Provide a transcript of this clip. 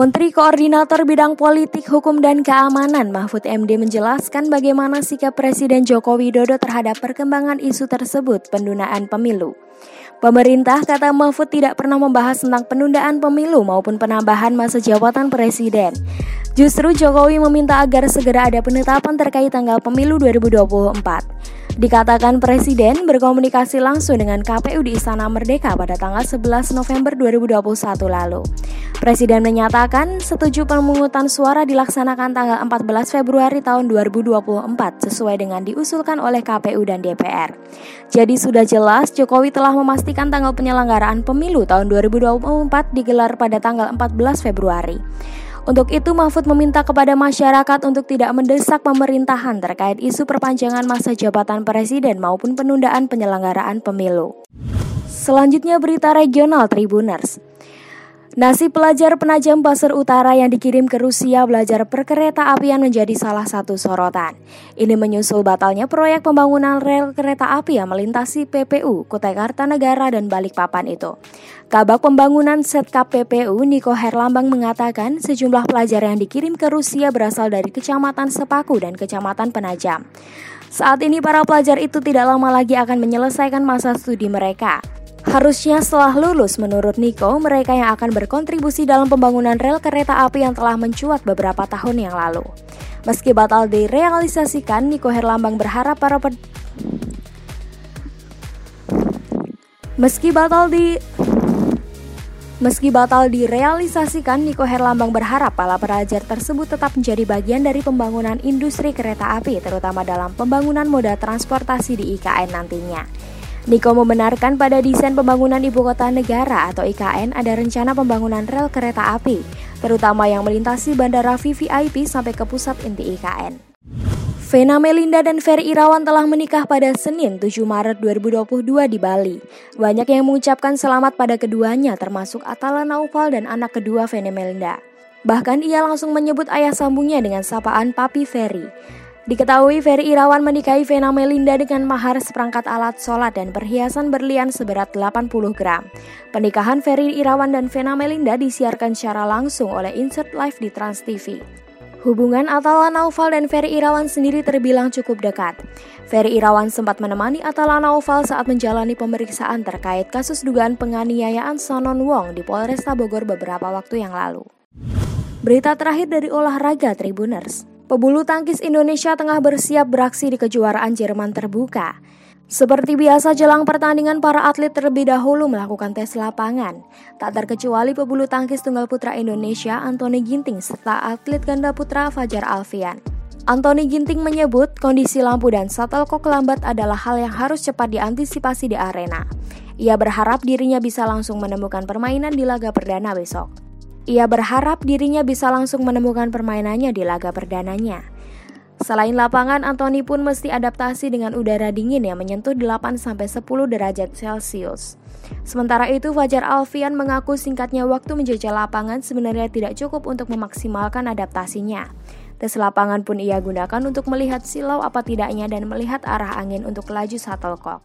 Menteri Koordinator Bidang Politik, Hukum, dan Keamanan Mahfud MD menjelaskan bagaimana sikap Presiden Joko Widodo terhadap perkembangan isu tersebut penundaan pemilu. Pemerintah kata Mahfud tidak pernah membahas tentang penundaan pemilu maupun penambahan masa jabatan presiden. Justru Jokowi meminta agar segera ada penetapan terkait tanggal pemilu 2024. Dikatakan Presiden berkomunikasi langsung dengan KPU di Istana Merdeka pada tanggal 11 November 2021 lalu. Presiden menyatakan setuju pemungutan suara dilaksanakan tanggal 14 Februari tahun 2024 sesuai dengan diusulkan oleh KPU dan DPR. Jadi sudah jelas Jokowi telah memastikan tanggal penyelenggaraan pemilu tahun 2024 digelar pada tanggal 14 Februari. Untuk itu Mahfud meminta kepada masyarakat untuk tidak mendesak pemerintahan terkait isu perpanjangan masa jabatan presiden maupun penundaan penyelenggaraan pemilu. Selanjutnya berita regional Tribuners. Nasib pelajar penajam Pasir Utara yang dikirim ke Rusia belajar perkereta apian menjadi salah satu sorotan. Ini menyusul batalnya proyek pembangunan rel kereta api yang melintasi PPU, Kutai Kartanegara dan Balikpapan itu. Kabak Pembangunan Setkap PPU Niko Herlambang mengatakan sejumlah pelajar yang dikirim ke Rusia berasal dari Kecamatan Sepaku dan Kecamatan Penajam. Saat ini para pelajar itu tidak lama lagi akan menyelesaikan masa studi mereka. Harusnya setelah lulus, menurut Niko, mereka yang akan berkontribusi dalam pembangunan rel kereta api yang telah mencuat beberapa tahun yang lalu. Meski batal direalisasikan, Niko Herlambang berharap para ped... Meski batal di Meski batal direalisasikan, Niko Herlambang berharap para pelajar tersebut tetap menjadi bagian dari pembangunan industri kereta api, terutama dalam pembangunan moda transportasi di IKN nantinya. Niko membenarkan pada desain pembangunan ibu kota negara atau IKN ada rencana pembangunan rel kereta api, terutama yang melintasi bandara VVIP sampai ke pusat inti IKN. Vena Melinda dan Ferry Irawan telah menikah pada Senin 7 Maret 2022 di Bali. Banyak yang mengucapkan selamat pada keduanya termasuk Atala Naufal dan anak kedua Vena Melinda. Bahkan ia langsung menyebut ayah sambungnya dengan sapaan Papi Ferry. Diketahui Ferry Irawan menikahi Vena Melinda dengan mahar seperangkat alat sholat dan perhiasan berlian seberat 80 gram. Pernikahan Ferry Irawan dan Vena Melinda disiarkan secara langsung oleh Insert Live di Trans TV. Hubungan Atala Naufal dan Ferry Irawan sendiri terbilang cukup dekat. Ferry Irawan sempat menemani Atala Naufal saat menjalani pemeriksaan terkait kasus dugaan penganiayaan Sonon Wong di Polresta Bogor beberapa waktu yang lalu. Berita terakhir dari olahraga Tribuners. Pebulu tangkis Indonesia tengah bersiap beraksi di kejuaraan Jerman terbuka. Seperti biasa jelang pertandingan para atlet terlebih dahulu melakukan tes lapangan. Tak terkecuali pebulu tangkis tunggal putra Indonesia Anthony Ginting serta atlet ganda putra Fajar Alfian. Anthony Ginting menyebut kondisi lampu dan shuttlecock lambat adalah hal yang harus cepat diantisipasi di arena. Ia berharap dirinya bisa langsung menemukan permainan di laga perdana besok. Ia berharap dirinya bisa langsung menemukan permainannya di laga perdananya. Selain lapangan, Anthony pun mesti adaptasi dengan udara dingin yang menyentuh 8-10 derajat Celcius. Sementara itu, Fajar Alfian mengaku singkatnya waktu menjajah lapangan sebenarnya tidak cukup untuk memaksimalkan adaptasinya. Tes lapangan pun ia gunakan untuk melihat silau apa tidaknya dan melihat arah angin untuk laju shuttlecock.